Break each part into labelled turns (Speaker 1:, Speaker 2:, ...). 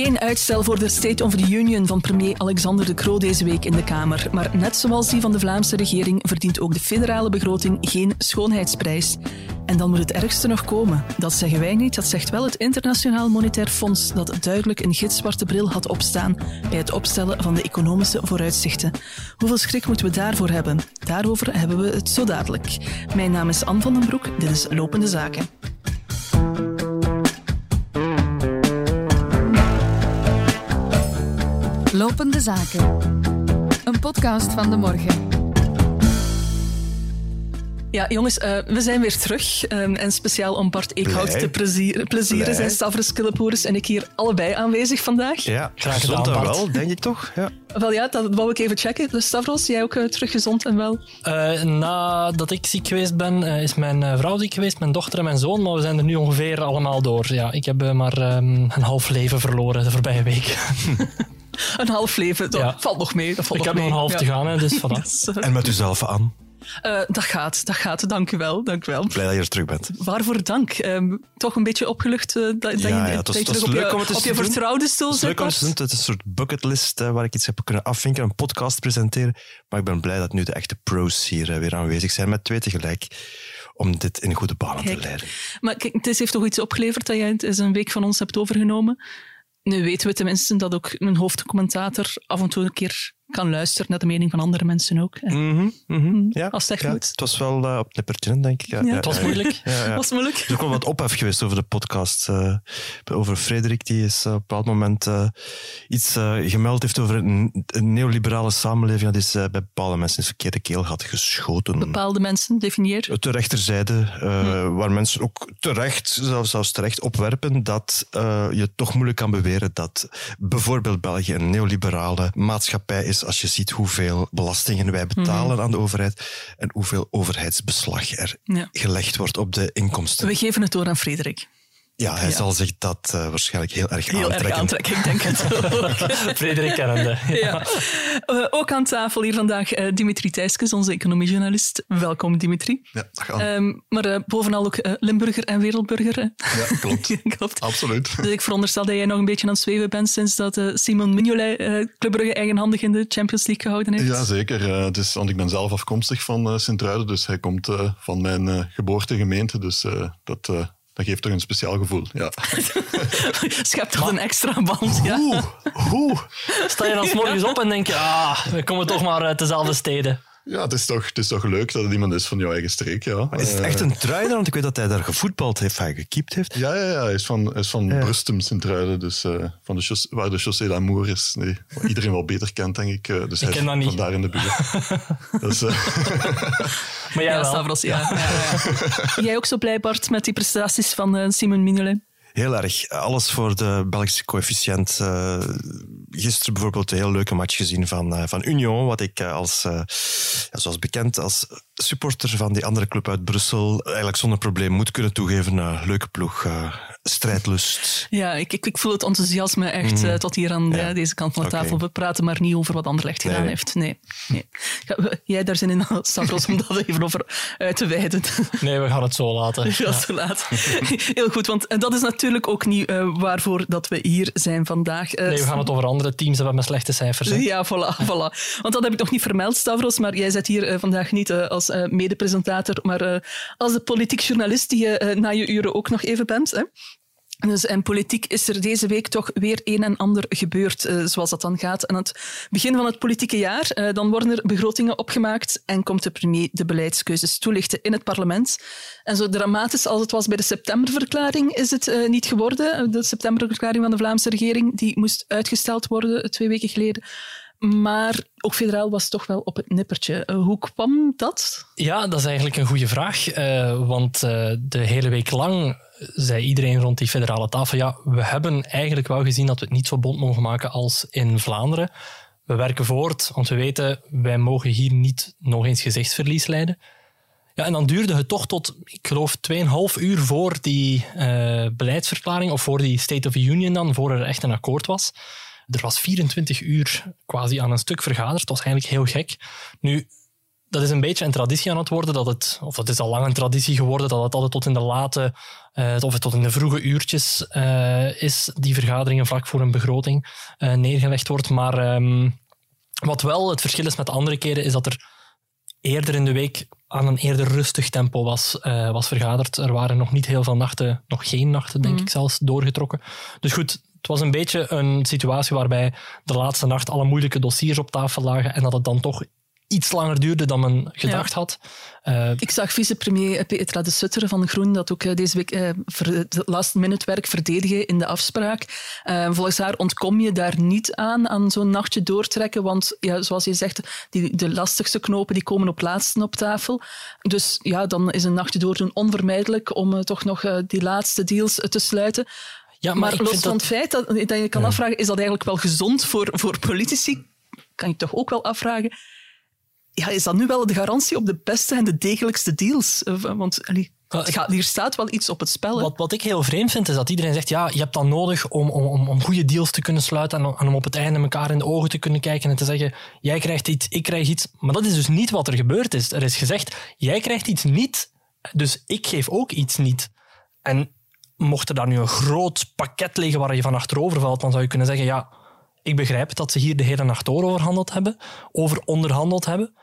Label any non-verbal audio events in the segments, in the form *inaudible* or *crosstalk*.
Speaker 1: Geen uitstel voor de State of the Union van premier Alexander De Croo deze week in de Kamer. Maar net zoals die van de Vlaamse regering verdient ook de federale begroting geen schoonheidsprijs. En dan moet het ergste nog komen. Dat zeggen wij niet, dat zegt wel het Internationaal Monetair Fonds, dat duidelijk een gitzwarte bril had opstaan bij het opstellen van de economische vooruitzichten. Hoeveel schrik moeten we daarvoor hebben? Daarover hebben we het zo dadelijk. Mijn naam is Anne van den Broek, dit is Lopende Zaken.
Speaker 2: Lopende Zaken. Een podcast van de morgen.
Speaker 1: Ja, jongens, uh, we zijn weer terug. Um, en speciaal om Bart Eekhout te plezieren, plezieren zijn Stavros Killepoeris en ik hier allebei aanwezig vandaag.
Speaker 3: Ja, graag gedaan, Bart. wel, denk ik toch? Ja.
Speaker 1: Wel ja, dat wou ik even checken. Dus Stavros, jij ook uh, terug gezond en wel?
Speaker 4: Uh, nadat ik ziek geweest ben, is mijn vrouw ziek geweest, mijn dochter en mijn zoon. Maar we zijn er nu ongeveer allemaal door. Ja, ik heb maar um, een half leven verloren de voorbije week. *laughs*
Speaker 1: een half leven. Dat valt nog mee. Dat valt
Speaker 4: ik
Speaker 1: nog
Speaker 4: heb
Speaker 1: nog
Speaker 4: een half te gaan, hè, dus *laughs* voilà.
Speaker 3: En met uzelf aan?
Speaker 1: Uh, dat gaat, dat gaat. Dank u wel. Dank u wel.
Speaker 3: Blij dat je er terug bent.
Speaker 1: Waarvoor dank. Um, toch een beetje opgelucht uh, dat, ja,
Speaker 3: dat je, ja,
Speaker 1: dat terug op je, op je vertrouwde stoel zit.
Speaker 3: Het is leuk Het is een soort bucketlist uh, waar ik iets heb kunnen afvinken, een podcast presenteren. Maar ik ben blij dat nu de echte pros hier weer aanwezig zijn, met twee tegelijk om dit in goede banen te leiden.
Speaker 1: Maar kijk, het heeft toch iets opgeleverd dat jij het een week van ons hebt overgenomen. Nu weten we tenminste dat ook een hoofdcommentator af en toe een keer kan luisteren naar de mening van andere mensen ook.
Speaker 3: Mm -hmm,
Speaker 1: ja, Als het echt
Speaker 3: ja,
Speaker 1: moet.
Speaker 3: Het was wel uh, op nippertje, denk ik. Ja,
Speaker 4: ja. Het was moeilijk.
Speaker 1: Het was moeilijk.
Speaker 3: Er is ook wel wat ophef geweest over de podcast. Uh, over Frederik, die is op een bepaald moment uh, iets gemeld heeft over een, een neoliberale samenleving. Dat is bij bepaalde mensen in de verkeerde keel had geschoten.
Speaker 1: Bepaalde mensen, definieer.
Speaker 3: De rechterzijde, hm. waar mensen ook terecht, zelfs, zelfs terecht opwerpen, dat je toch moeilijk kan beweren dat bijvoorbeeld België een neoliberale maatschappij is als je ziet hoeveel belastingen wij betalen mm. aan de overheid en hoeveel overheidsbeslag er ja. gelegd wordt op de inkomsten.
Speaker 1: We geven het door aan Frederik.
Speaker 3: Ja, hij ja. zal zich dat uh, waarschijnlijk heel erg
Speaker 1: heel
Speaker 3: aantrekken.
Speaker 1: Heel erg aantrekken, ik denk het *laughs* ook.
Speaker 4: Frederik kennende. *laughs*
Speaker 1: Ja. Uh, ook aan tafel hier vandaag uh, Dimitri Thijskes, onze economiejournalist. Welkom, Dimitri.
Speaker 5: Ja, dag aan. Um,
Speaker 1: maar bovenal ook Limburger en wereldburger.
Speaker 5: Ja, klopt. *laughs* klopt. Absoluut.
Speaker 1: Dus ik veronderstel dat jij nog een beetje aan het zweven bent sinds dat Simon Mignolet Club Brugge eigenhandig in de Champions League gehouden heeft.
Speaker 5: Ja, zeker. dus, want ik ben zelf afkomstig van Sint-Truiden, dus hij komt van mijn geboortegemeente. Dus dat dat geeft toch een speciaal gevoel. Ja. *laughs*
Speaker 1: Schept toch een extra band. Ja.
Speaker 4: Hoe? Hoe? Sta je dan s morgens op en denk je, ah, we komen toch maar uit dezelfde steden.
Speaker 5: Ja, het is, toch, het is toch leuk dat het iemand is van jouw eigen streek. Ja.
Speaker 3: Maar is het echt een truider? Want ik weet dat hij daar gevoetbald heeft, hij gekiept heeft.
Speaker 5: Ja, ja, ja, hij is van, hij is van ja. Brustum, Sint-Truiden, dus uh, van de waar de Chaussée d'Amour is. Nee, iedereen wel beter kent, denk ik. Uh, dus
Speaker 4: ik
Speaker 5: hij
Speaker 4: ken dat niet.
Speaker 5: Vandaar in de buurt. *laughs* dus, uh,
Speaker 1: maar jij ja, Stavros, ja. ja, ja *laughs* jij ook zo blij, Bart, met die prestaties van Simon Mignolet?
Speaker 3: Heel erg. Alles voor de Belgische coëfficiënt. Uh, gisteren bijvoorbeeld een heel leuke match gezien van, uh, van Union, wat ik uh, als, zoals bekend, als supporter van die andere club uit Brussel eigenlijk zonder probleem moet kunnen toegeven. Leuke ploeg, strijdlust.
Speaker 1: Ja, ik, ik, ik, voel het enthousiasme echt mm. uh, tot hier aan ja. deze kant van de tafel. Okay. We praten maar niet over wat Anderlecht gedaan nee. heeft. Nee. nee. Jij daar zin in, *laughs* Stavros, om dat even over uit te wijden? *laughs*
Speaker 4: Nee, we gaan het zo laten.
Speaker 1: We gaan het zo laten. *laughs* Heel goed, want dat is natuurlijk ook niet waarvoor dat we hier zijn vandaag.
Speaker 4: nee, we gaan het over andere teams hebben met slechte cijfers. Hè?
Speaker 1: Ja, voilà, voilà. Want dat heb ik nog niet vermeld, Stavros, maar jij zit hier vandaag niet als uh, mede-presentator, maar uh, als de politiek journalist die je uh, na je uren ook nog even bent. Hè? Dus en politiek is er deze week toch weer een en ander gebeurd, uh, zoals dat dan gaat. Aan het begin van het politieke jaar, uh, dan worden er begrotingen opgemaakt en komt de premier de beleidskeuzes toelichten in het parlement. En zo dramatisch als het was bij de septemberverklaring is het uh, niet geworden. De septemberverklaring van de Vlaamse regering die moest uitgesteld worden twee weken geleden. Maar ook federaal was toch wel op het nippertje. Uh, hoe kwam dat?
Speaker 4: Ja, dat is eigenlijk een goede vraag. Uh, want uh, de hele week lang zei iedereen rond die federale tafel: ja, we hebben eigenlijk wel gezien dat we het niet zo bond mogen maken als in Vlaanderen. We werken voort, want we weten, wij mogen hier niet nog eens gezichtsverlies leiden. Ja, en dan duurde het toch tot, ik geloof, 2,5 uur voor die beleidsverklaring, of voor die State of the Union dan, voor er echt een akkoord was. Er was 24 uur quasi aan een stuk vergaderd. Dat was eigenlijk heel gek. Nu, dat is een beetje een traditie aan het worden, dat het, of dat is al lang een traditie geworden, dat het altijd tot in de late, uh, of tot in de vroege uurtjes uh, is, die vergaderingen vlak voor een begroting uh, neergelegd wordt. Maar um, wat wel het verschil is met andere keren, is dat er eerder in de week aan een eerder rustig tempo was, was vergaderd. Er waren nog niet heel veel nachten, nog geen nachten, denk mm. ik zelfs, doorgetrokken. Dus goed, het was een beetje een situatie waarbij de laatste nacht alle moeilijke dossiers op tafel lagen en dat het dan toch iets langer duurde dan men gedacht had.
Speaker 1: Uh, ik zag vicepremier Petra de Sutter van Groen dat ook deze week uh, het last minute werk verdedigen in de afspraak. Uh, volgens haar ontkom je daar niet aan, aan zo'n nachtje doortrekken, want ja, zoals je zegt, die, de lastigste knopen die komen op laatste op tafel. Dus ja, dan is een nachtje doordoen onvermijdelijk om toch nog die laatste deals te sluiten. Ja, maar, maar los van het feit dat, dat je kan afvragen, is dat eigenlijk wel gezond voor, voor politici? Kan je toch ook wel afvragen ja, is dat nu wel de garantie op de beste en de degelijkste deals? Eh, want allee, hier staat wel iets op het spel.
Speaker 4: Wat, wat ik heel vreemd vind, is dat iedereen zegt, ja, je hebt dat nodig om, om, om goede deals te kunnen sluiten en, en om op het einde elkaar in de ogen te kunnen kijken en te zeggen, jij krijgt iets, ik krijg iets. Maar dat is dus niet wat er gebeurd is. Er is gezegd, jij krijgt iets niet, dus ik geef ook iets niet. En mocht er dan nu een groot pakket liggen waar je van achterover valt, dan zou je kunnen zeggen, ja, ik begrijp dat ze hier de hele nacht door overhandeld hebben, over onderhandeld hebben.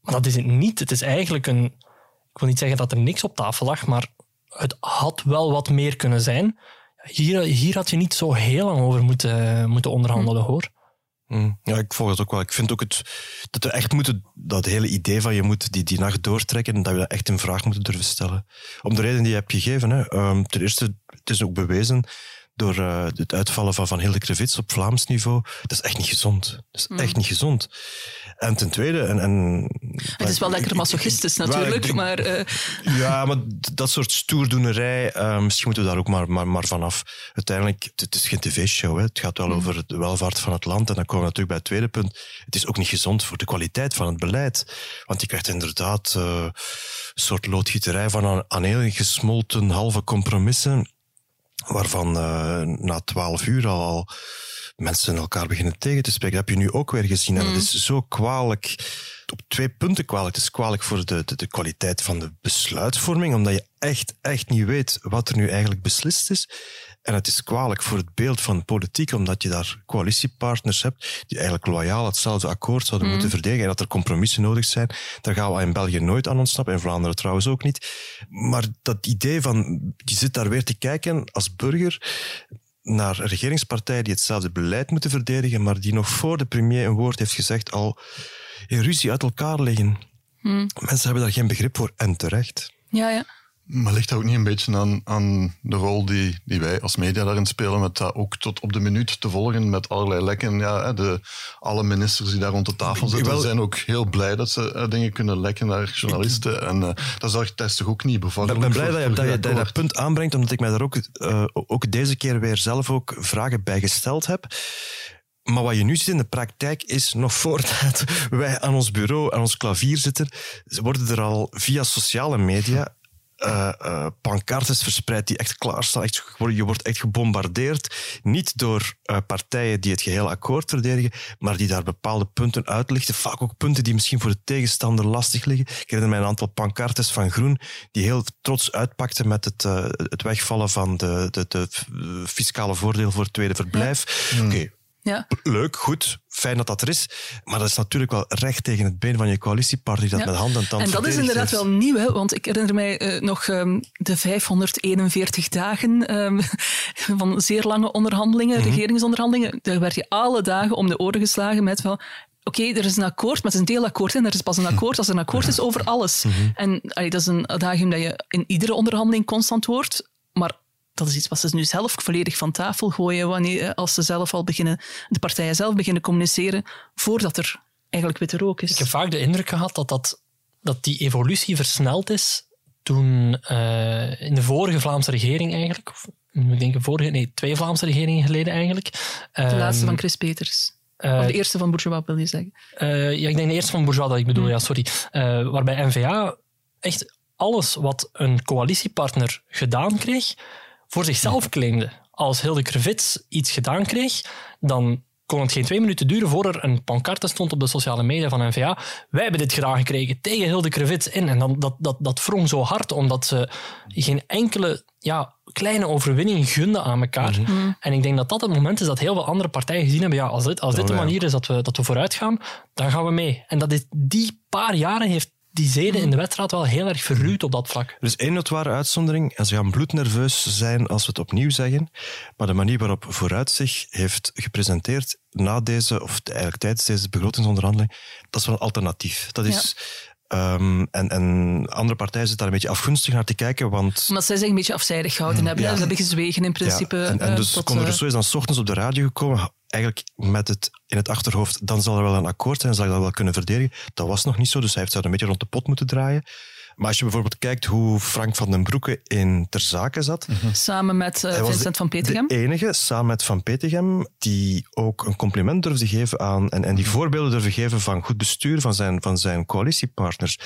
Speaker 4: Maar dat is het niet. Het is eigenlijk een. Ik wil niet zeggen dat er niks op tafel lag, maar het had wel wat meer kunnen zijn. Hier, hier had je niet zo heel lang over moeten, moeten onderhandelen, hm. hoor.
Speaker 3: Hm. Ja, ik volg het ook wel. Ik vind ook het, dat we echt moeten, dat hele idee van je moet die, die nacht doortrekken, dat we dat echt in vraag moeten durven stellen. Om de reden die je hebt gegeven. Hè. Um, ten eerste, het is ook bewezen door uh, het uitvallen van Van Hilde Krevits op Vlaams niveau. Dat is echt niet gezond. Dat is echt hm. niet gezond. En ten tweede... En, en,
Speaker 1: het is wel lekker masochistisch natuurlijk, maar... Uh...
Speaker 3: Ja, maar dat soort stoerdoenerij, uh, misschien moeten we daar ook maar, maar, maar vanaf. Uiteindelijk, het is geen tv-show. Het gaat wel mm. over de welvaart van het land. En dan komen we natuurlijk bij het tweede punt. Het is ook niet gezond voor de kwaliteit van het beleid. Want je krijgt inderdaad uh, een soort loodgieterij van aan, gesmolten halve compromissen waarvan uh, na twaalf uur al mensen elkaar beginnen tegen te spreken. Dat heb je nu ook weer gezien. En dat mm. is zo kwalijk. Op twee punten kwalijk. Het is kwalijk voor de, de, de kwaliteit van de besluitvorming, omdat je echt, echt niet weet wat er nu eigenlijk beslist is. En het is kwalijk voor het beeld van politiek, omdat je daar coalitiepartners hebt die eigenlijk loyaal hetzelfde akkoord zouden mm. moeten verdedigen en dat er compromissen nodig zijn. Daar gaan we in België nooit aan ontsnappen, in Vlaanderen trouwens ook niet. Maar dat idee van, je zit daar weer te kijken als burger naar regeringspartijen die hetzelfde beleid moeten verdedigen, maar die nog voor de premier een woord heeft gezegd al in ruzie uit elkaar liggen. Hmm. Mensen hebben daar geen begrip voor en terecht.
Speaker 1: Ja, ja.
Speaker 5: Maar ligt dat ook niet een beetje aan, aan de rol die, die wij als media daarin spelen, met dat ook tot op de minuut te volgen met allerlei lekken? Ja, de, alle ministers die daar rond de tafel zitten zijn ook heel blij dat ze uh, dingen kunnen lekken naar journalisten. En uh, dat, is toch ook niet bevorderlijk?
Speaker 3: Ik ben blij dat, je, dat, dat, punt aanbrengt, omdat ik mij daar ook, uh, ook deze keer weer zelf ook vragen bij gesteld heb. Maar wat je nu ziet in de praktijk is, nog *laughs* voordat wij aan ons bureau, aan ons klavier zitten, worden er al via sociale media uh, uh, pancartes verspreid die echt klaarstaan. Echt, je wordt echt gebombardeerd. Niet door uh, partijen die het gehele akkoord verdedigen, maar die daar bepaalde punten uitlichten. Vaak ook punten die misschien voor de tegenstander lastig liggen. Ik herinner mij een aantal pancartes van Groen die heel trots uitpakten met het, het wegvallen van de, de, de fiscale voordeel voor het tweede verblijf.
Speaker 1: Ja. Oké,
Speaker 3: ja. Leuk, goed, fijn dat dat er is. Maar dat is natuurlijk wel recht tegen het been van je coalitiepartner dat met hand en tand
Speaker 1: En dat is inderdaad wel nieuw, hè? want ik herinner mij uh, nog um, de 541 dagen um, *laughs* van zeer lange onderhandelingen, mm -hmm. regeringsonderhandelingen. Daar werd je alle dagen om de oren geslagen met van oké, okay, er is een akkoord, maar het is een deelakkoord. En er is pas een akkoord als er een akkoord is over alles. Mm -hmm. En allee, dat is een adagium dat je in iedere onderhandeling constant hoort. Maar dat is iets wat ze nu zelf volledig van tafel gooien wanneer, eh, als ze zelf al beginnen, de partijen zelf beginnen communiceren, voordat er eigenlijk witte rook is.
Speaker 4: Ik heb vaak de indruk gehad dat, dat, dat die evolutie versneld is toen uh, in de vorige Vlaamse regering eigenlijk, of ik denk vorige, nee, twee Vlaamse regeringen geleden eigenlijk.
Speaker 1: De laatste van ehm, Chris Peters. Uh, of de eerste van Bourgeois, wil je zeggen?
Speaker 4: Uh, ja, ik denk de eerste van Bourgeois dat ik bedoel, mm. ja, sorry. Uh, waarbij N-VA echt alles wat een coalitiepartner gedaan kreeg, voor zichzelf claimde. Als Hilde Krevits iets gedaan kreeg, dan kon het geen twee minuten duren voor er een pancarte stond op de sociale media van NVA. Wij hebben dit gedaan gekregen tegen Hilde Krevits in. En dan, dat, dat, dat wrong zo hard, omdat ze geen enkele ja, kleine overwinning gunden aan elkaar.
Speaker 1: Mhm.
Speaker 4: En ik denk dat dat het moment is dat heel veel andere partijen gezien hebben, ja, als dit, als dit de
Speaker 3: Oh,
Speaker 4: manier is dat we, dat we vooruit gaan, dan gaan we mee. En dat is, die paar jaren heeft die zeden in de wedstrijd wel heel erg verruwd op dat vlak.
Speaker 3: Er is één notoire uitzondering en ze gaan bloednerveus zijn als we het opnieuw zeggen. Maar de manier waarop Vooruit zich heeft gepresenteerd na deze, of eigenlijk tijdens deze begrotingsonderhandeling, dat is wel een alternatief. Dat is... ehm, en, en andere partijen zitten daar een beetje afgunstig naar te kijken, want
Speaker 1: Omdat zij zich een beetje afzijdig gehouden hebben.
Speaker 3: Ja.
Speaker 1: Ze hebben gezwegen in principe.
Speaker 3: Ja, en, en
Speaker 1: eh,
Speaker 3: dus
Speaker 1: tot,
Speaker 3: Conor Rousseau is dan 's ochtends op de radio gekomen, eigenlijk met het in het achterhoofd, dan zal er wel een akkoord zijn, zal ik dat wel kunnen verdedigen. Dat was nog niet zo, dus hij heeft zich een beetje rond de pot moeten draaien. Maar als je bijvoorbeeld kijkt hoe Frank van den Broeke in Ter Zake zat,
Speaker 1: samen met eh, Vincent van Petegem.
Speaker 3: De enige, samen met Van Petegem, die ook een compliment durfde geven aan en, en die voorbeelden durfde geven van goed bestuur van zijn, van zijn coalitiepartners.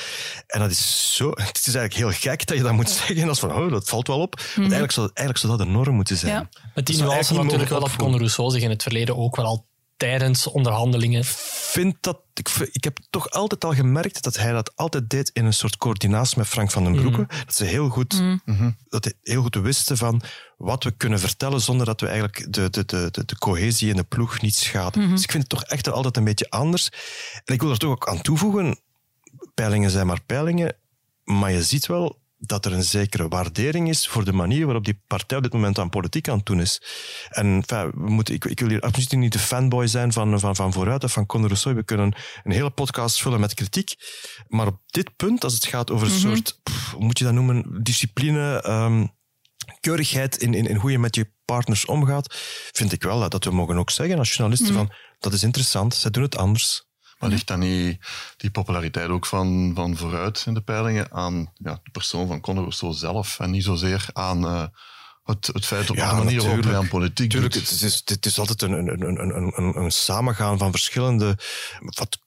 Speaker 3: En dat is zo, *laughs* het is eigenlijk heel gek dat je dat moet zeggen. als van, oh, dat valt wel op. Want eigenlijk, zou, eigenlijk zou dat de norm moeten zijn.
Speaker 1: Ja.
Speaker 4: Met die nuance natuurlijk wel dat Conor Rousseau zich in het verleden ook wel al tijdens onderhandelingen
Speaker 3: vind dat, ik, ik heb toch altijd al gemerkt dat hij dat altijd deed in een soort coördinatie met Frank van den Broeke. Dat ze heel goed, dat hij heel goed wisten van wat we kunnen vertellen zonder dat we eigenlijk de, de, de, de, de cohesie in de ploeg niet schaden. Dus ik vind het toch echt altijd een beetje anders. En ik wil er toch ook aan toevoegen, peilingen zijn maar peilingen, maar je ziet wel dat er een zekere waardering is voor de manier waarop die partij op dit moment aan politiek aan het doen is. En enfin, we moeten, ik, ik wil hier absoluut niet de fanboy zijn van, van, van Vooruit of van Conor Rousseau. We kunnen een hele podcast vullen met kritiek. Maar op dit punt, als het gaat over een soort, pff, hoe moet je dat noemen, discipline, ehm, keurigheid in, in, in hoe je met je partners omgaat, vind ik wel dat we mogen ook zeggen als journalisten van, dat is interessant, zij doen het anders.
Speaker 5: Maar ligt dan niet die populariteit ook van, van vooruit in de peilingen aan ja, de persoon van Conor Rousseau zelf en niet zozeer aan eh, het, het feit op
Speaker 3: Ja,
Speaker 5: de manier waarop hij aan politiek
Speaker 3: Tuurlijk,
Speaker 5: doet?
Speaker 3: het is, het is altijd een, een, een, een, een, een samengaan van verschillende. Wat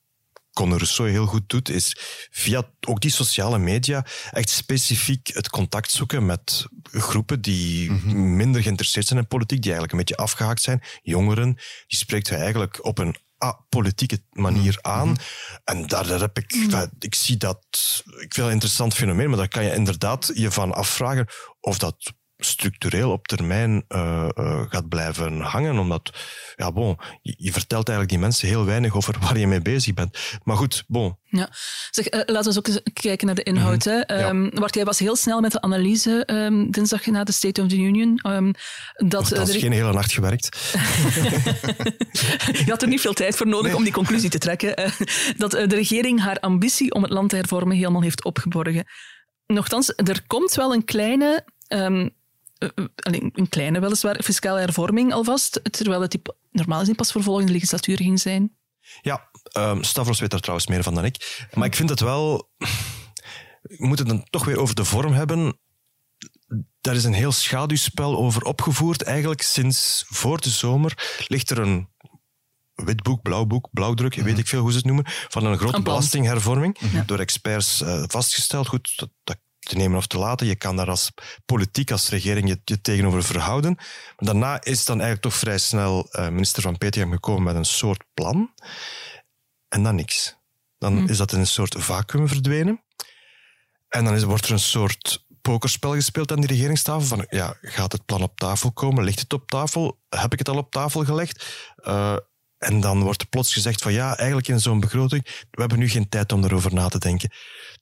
Speaker 3: Conor Rousseau heel goed doet, is via ook die sociale media echt specifiek het contact zoeken met groepen die minder geïnteresseerd zijn in politiek, die eigenlijk een beetje afgehaakt zijn. Jongeren, die spreekt hij eigenlijk op een apolitieke manier aan. En daar, daar heb ik, ik zie dat, ik vind dat een interessant fenomeen, maar daar kan je inderdaad je van afvragen of dat structureel op termijn eh, eh, gaat blijven hangen. Omdat, ja, bon, je, je vertelt eigenlijk die mensen heel weinig over waar je mee bezig bent. Maar goed, bon.
Speaker 1: Ja. Zeg, eh, laten we eens ook eens kijken naar de inhoud. hè. Bart, jij was heel snel met de analyse ehm, dinsdag na de State of the Union. ehm, dat,
Speaker 3: Dat is geen hele nacht gewerkt. *laughs*
Speaker 1: Je had er niet veel tijd voor nodig om die conclusie te trekken. dat de regering haar ambitie om het land te hervormen helemaal heeft opgeborgen. Nochtans, er komt wel een kleine, eh, alleen een kleine weliswaar, fiscale hervorming alvast, terwijl het die normaal gezien pas voor volgende legislatuur ging zijn.
Speaker 3: Ja, ehm, Stavros weet daar trouwens meer van dan ik. Maar ik vind het wel... We moeten het dan toch weer over de vorm hebben. Daar is een heel schaduwspel over opgevoerd. Eigenlijk sinds voor de zomer ligt er een wit boek, blauw boek, blauwdruk, weet ik veel hoe ze het noemen, van een grote belastinghervorming. Door experts eh, vastgesteld. Goed, dat, dat te nemen of te laten. Je kan daar als politiek, als regering je, je tegenover verhouden. Maar daarna is dan eigenlijk toch vrij snel eh, minister Van Petegem gekomen met een soort plan. En dan niks. Dan is dat in een soort vacuüm verdwenen. En dan is, wordt er een soort pokerspel gespeeld aan die regeringstafel. Van, ja, gaat het plan op tafel komen? Ligt het op tafel? Heb ik het al op tafel gelegd? Eh, en dan wordt er plots gezegd van ja, eigenlijk in zo'n begroting, we hebben nu geen tijd om erover na te denken.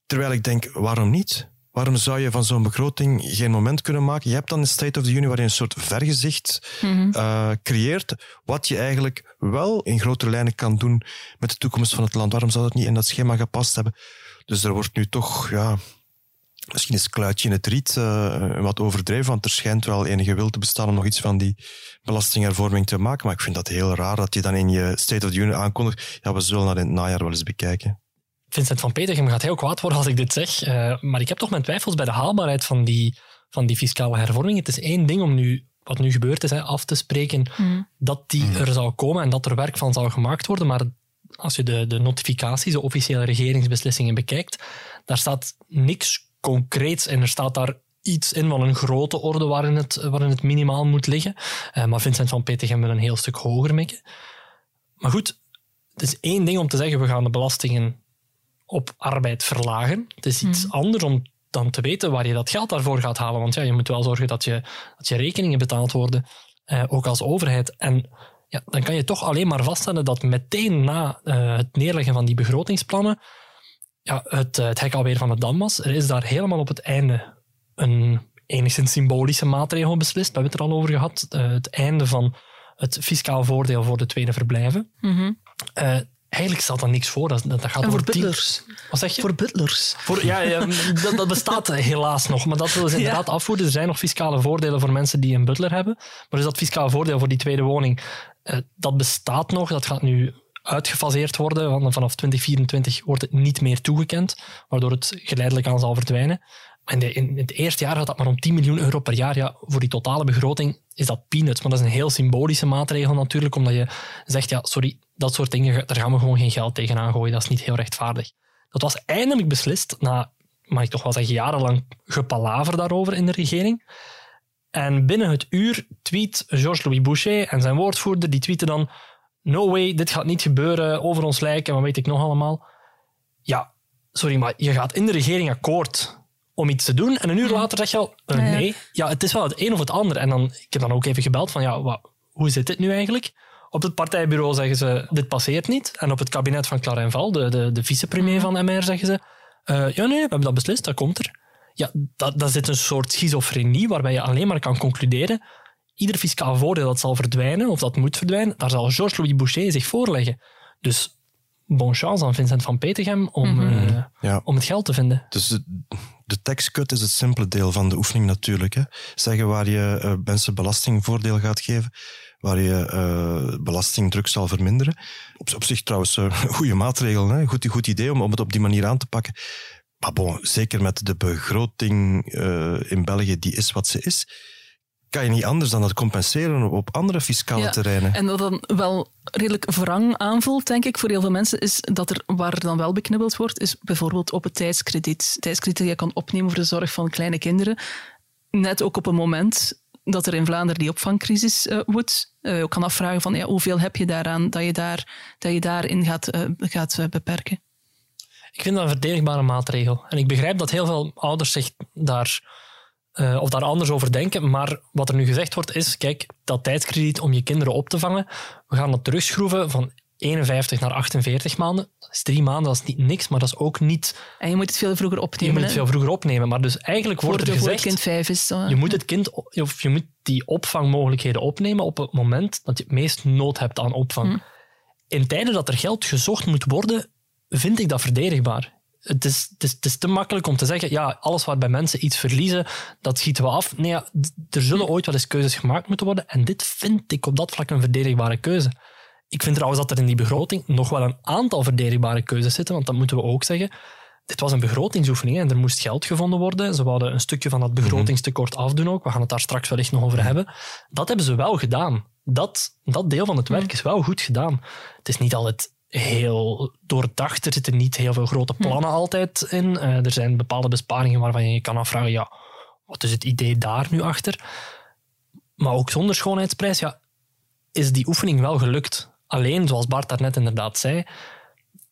Speaker 3: Terwijl ik denk, waarom niet? Waarom zou je van zo'n begroting geen moment kunnen maken? Je hebt dan een State of the Union waarin je een soort vergezicht eh, creëert, wat je eigenlijk wel in grote lijnen kan doen met de toekomst van het land. Waarom zou dat niet in dat schema gepast hebben? Dus er wordt nu toch, ja, misschien is het kluitje in het riet eh, wat overdreven, want er schijnt wel enige wil te bestaan om nog iets van die belastinghervorming te maken. Maar ik vind dat heel raar dat je dan in je State of the Union aankondigt, ja, we zullen dat in het najaar wel eens bekijken.
Speaker 4: Vincent van Petegem gaat heel kwaad worden als ik dit zeg. eh, maar ik heb toch mijn twijfels bij de haalbaarheid van die, van die fiscale hervorming. Het is één ding om nu, wat nu gebeurd is, hè, af te spreken dat die er zou komen en dat er werk van zou gemaakt worden. Maar als je de, de notificaties, de officiële regeringsbeslissingen bekijkt, daar staat niks concreets in. Er staat daar iets in van een grote orde waarin het, waarin het minimaal moet liggen. Eh, maar Vincent van Petegem wil een heel stuk hoger mikken. Maar goed, het is één ding om te zeggen, we gaan de belastingen op arbeid verlagen. Het is iets
Speaker 1: Mhm.
Speaker 4: anders om dan te weten waar je dat geld daarvoor gaat halen. Want ja, je moet wel zorgen dat je, dat je rekeningen betaald worden, eh, ook als overheid. En ja, dan kan je toch alleen maar vaststellen dat meteen na eh, het neerleggen van die begrotingsplannen ja, het, eh, het hek alweer van de dam was. Er is daar helemaal op het einde een enigszins symbolische maatregel beslist. We hebben het er al over gehad. Eh, het einde van het fiscaal voordeel voor de tweede verblijven.
Speaker 1: Mhm.
Speaker 4: Eh, eigenlijk stelt daar niks voor. Dat, dat dat gaat
Speaker 1: En voor butlers.
Speaker 4: Wat zeg je?
Speaker 1: Voor butlers.
Speaker 4: Voor, ja, ja, dat, dat bestaat *laughs* helaas nog, maar dat willen ze inderdaad afvoeren. Er zijn nog fiscale voordelen voor mensen die een butler hebben. Maar dus dat fiscale voordeel voor die tweede woning, eh, dat bestaat nog. Dat gaat nu uitgefaseerd worden. Want vanaf 2024 wordt het niet meer toegekend, waardoor het geleidelijk aan zal verdwijnen. De- in het eerste jaar gaat dat maar om 10 miljoen euro per jaar. Ja, voor die totale begroting is dat peanuts. Maar dat is een heel symbolische maatregel natuurlijk, omdat je zegt, ja, sorry, dat soort dingen, daar gaan we gewoon geen geld tegenaan gooien. Dat is niet heel rechtvaardig. Dat was eindelijk beslist na, mag ik toch wel zeggen, jarenlang gepalaver daarover in de regering. En binnen het uur tweet Georges-Louis Boucher en zijn woordvoerder, die tweeten dan no way, dit gaat niet gebeuren, over ons lijken, en wat weet ik nog allemaal. Ja, sorry, maar je gaat in de regering akkoord om iets te doen en een uur later zeg je al, eh,
Speaker 1: Ja, ja.
Speaker 4: nee, ja, het is wel het een of het ander. En dan, ik heb dan ook even gebeld van, ja, wat, hoe zit dit nu eigenlijk? Op het partijbureau zeggen ze, dit passeert niet. En op het kabinet van Clarenval, de, de, de vicepremier van MR, zeggen ze, eh, ja nee, we hebben dat beslist, dat komt er. Ja, dat, dat zit een soort schizofrenie waarbij je alleen maar kan concluderen, ieder fiscaal voordeel dat zal verdwijnen, of dat moet verdwijnen, daar zal Georges-Louis Boucher zich voorleggen. Dus bon chance aan Vincent van Petegem om, eh,
Speaker 3: Ja.
Speaker 4: om het geld te vinden.
Speaker 3: Dus de, taxcut is het simpele deel van de oefening natuurlijk. Hè. Zeggen waar je eh, mensen belastingvoordeel gaat geven, waar je eh, belastingdruk zal verminderen. Op, zich trouwens een *laughs* goede maatregel, hè. Goed, goed idee om, om het op die manier aan te pakken. Maar bon, zeker met de begroting eh, in België, die is wat ze is, kan je niet anders dan dat compenseren op, andere fiscale
Speaker 1: Ja,
Speaker 3: terreinen.
Speaker 1: En wat dan wel redelijk wrang aanvoelt, denk ik, voor heel veel mensen, is dat er, waar er dan wel beknibbeld wordt, is bijvoorbeeld op het tijdskrediet. Tijdskrediet dat je kan opnemen voor de zorg van kleine kinderen. Net ook op een moment dat er in Vlaanderen die opvangcrisis eh woedt. Eh, je kan afvragen van ja, hoeveel heb je daaraan dat je, daar, dat je daarin gaat, eh, gaat beperken.
Speaker 4: Ik vind dat een verdedigbare maatregel. En ik begrijp dat heel veel ouders zich daar, eh, of daar anders over denken. Maar wat er nu gezegd wordt is, kijk, dat tijdskrediet om je kinderen op te vangen, we gaan dat terugschroeven van 51 naar 48 maanden. Dat is drie maanden, dat is niet niks, maar dat is ook niet...
Speaker 1: En je moet het veel vroeger
Speaker 4: Je
Speaker 1: opnemen.
Speaker 4: moet het
Speaker 1: hè.
Speaker 4: veel vroeger opnemen. Maar dus eigenlijk wordt er gezegd...
Speaker 1: kind vijf is. eh,
Speaker 4: Je moet, het kind, of je moet die opvangmogelijkheden opnemen op het moment dat je het meest nood hebt aan opvang. In tijden dat er geld gezocht moet worden, vind ik dat verdedigbaar. Het is, het, is, het is te makkelijk om te zeggen, ja, alles waarbij mensen iets verliezen, dat schieten we af. Nee, ja, er zullen ooit wel eens keuzes gemaakt moeten worden. En dit vind ik op dat vlak een verdedigbare keuze. Ik vind trouwens dat er in die begroting nog wel een aantal verdedigbare keuzes zitten, want dat moeten we ook zeggen. Dit was een begrotingsoefening en er moest geld gevonden worden. Ze wilden een stukje van dat begrotingstekort afdoen ook. We gaan het daar straks wellicht nog over hebben. Dat hebben ze wel gedaan. Dat, dat deel van het werk is wel goed gedaan. Het is niet altijd heel doordacht. Er zitten niet heel veel grote plannen altijd in. Eh, er zijn bepaalde besparingen waarvan je je kan afvragen, ja, wat is het idee daar nu achter? Maar ook zonder schoonheidsprijs, ja, is die oefening wel gelukt. Alleen, zoals Bart daarnet inderdaad zei,